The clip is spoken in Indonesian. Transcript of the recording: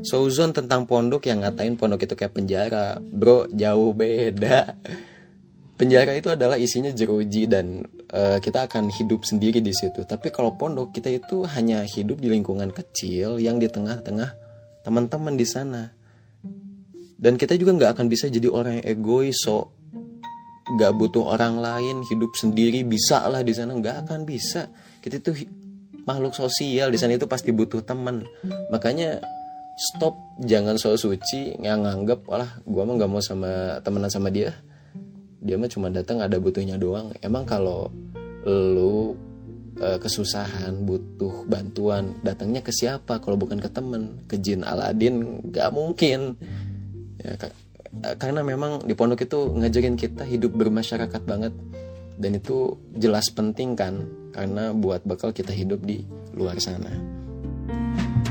Sozon tentang pondok yang ngatain pondok itu kayak penjara. Bro jauh beda. Penjara itu adalah isinya jeruji dan uh, kita akan hidup sendiri di situ. Tapi kalau pondok kita itu hanya hidup di lingkungan kecil yang di tengah-tengah teman-teman di sana. Dan kita juga nggak akan bisa jadi orang yang egois so nggak butuh orang lain hidup sendiri bisa lah di sana. Nggak akan bisa. Kita itu makhluk sosial. Di sana itu pasti butuh teman. Makanya stop jangan so suci yang nganggap walah gua mah nggak mau sama temenan sama dia. Dia mah cuma datang ada butuhnya doang. Emang kalau lu e, kesusahan butuh bantuan datangnya ke siapa? Kalau bukan ke temen ke jin Aladin gak mungkin. Ya, karena memang di pondok itu ngajarin kita hidup bermasyarakat banget. Dan itu jelas penting kan? Karena buat bakal kita hidup di luar sana